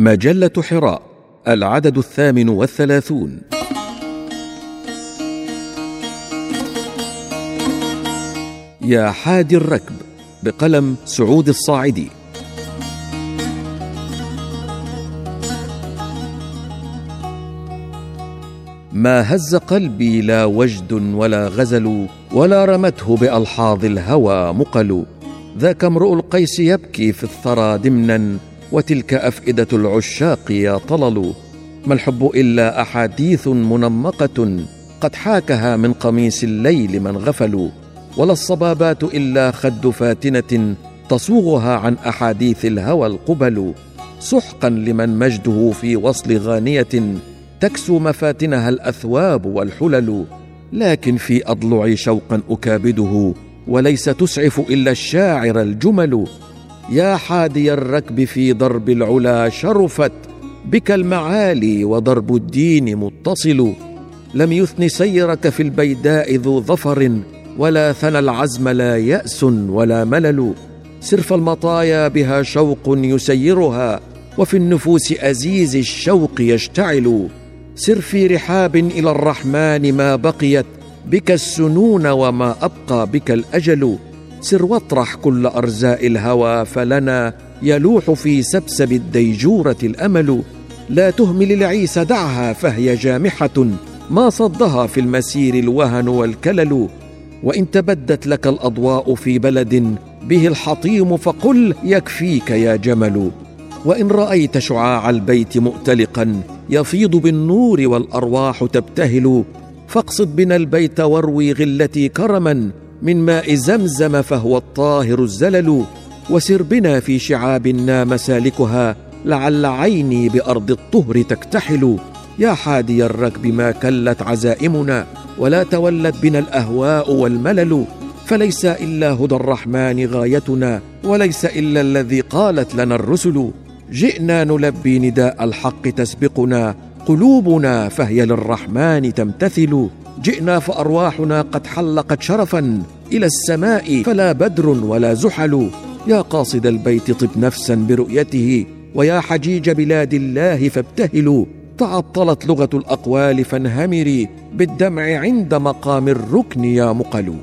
مجلة حراء العدد الثامن والثلاثون. يا حادي الركب بقلم سعود الصاعدي. ما هز قلبي لا وجد ولا غزل ولا رمته بألحاظ الهوى مقل. ذاك امرؤ القيس يبكي في الثرى دمنا وتلك أفئدة العشاق يا طلل. ما الحب إلا أحاديث منمقة قد حاكها من قميص الليل من غفلوا ولا الصبابات إلا خد فاتنة تصوغها عن أحاديث الهوى القبل. سحقا لمن مجده في وصل غانية تكسو مفاتنها الأثواب والحلل. لكن في اضلعي شوقا أكابده وليس تسعف إلا الشاعر الجمل. يا حادي الركب في درب العلا شرفت بك المعالي وضرب الدين متصل. لم يثن سيرك في البيداء ذو ظفر ولا ثنى العزم لا يأس ولا ملل. سرف المطايا بها شوق يسيرها وفي النفوس أزيز الشوق يشتعل. سر في رحاب إلى الرحمن ما بقيت بك السنون وما أبقى بك الأجل. سر واطرح كل أرزاء الهوى فلنا يلوح في سبسب الديجورة الأمل. لا تهمل العيس دعها فهي جامحة. ما صدها في المسير الوهن والكلل. وإن تبدت لك الأضواء في بلد به الحطيم فقل يكفيك يا جمل. وإن رأيت شعاع البيت مؤتلقا يفيض بالنور والأرواح تبتهل. فاقصد بنا البيت واروي غلتي كرما. من ماء زمزم فهو الطاهر الزلل وسر بنا في شعابنا مسالكها لعل عيني بأرض الطهر تكتحل. يا حادي الركب ما كلت عزائمنا ولا تولت بنا الأهواء والملل. فليس إلا هدى الرحمن غايتنا وليس إلا الذي قالت لنا الرسل. جئنا نلبي نداء الحق تسبقنا قلوبنا فهي للرحمن تمتثل. جئنا فأرواحنا قد حلقت شرفا إلى السماء فلا بدر ولا زحل. يا قاصد البيت طب نفسا برؤيته ويا حجيج بلاد الله فابتهلوا تعطلت لغة الأقوال فانهمري بالدمع عند مقام الركن يا مقل.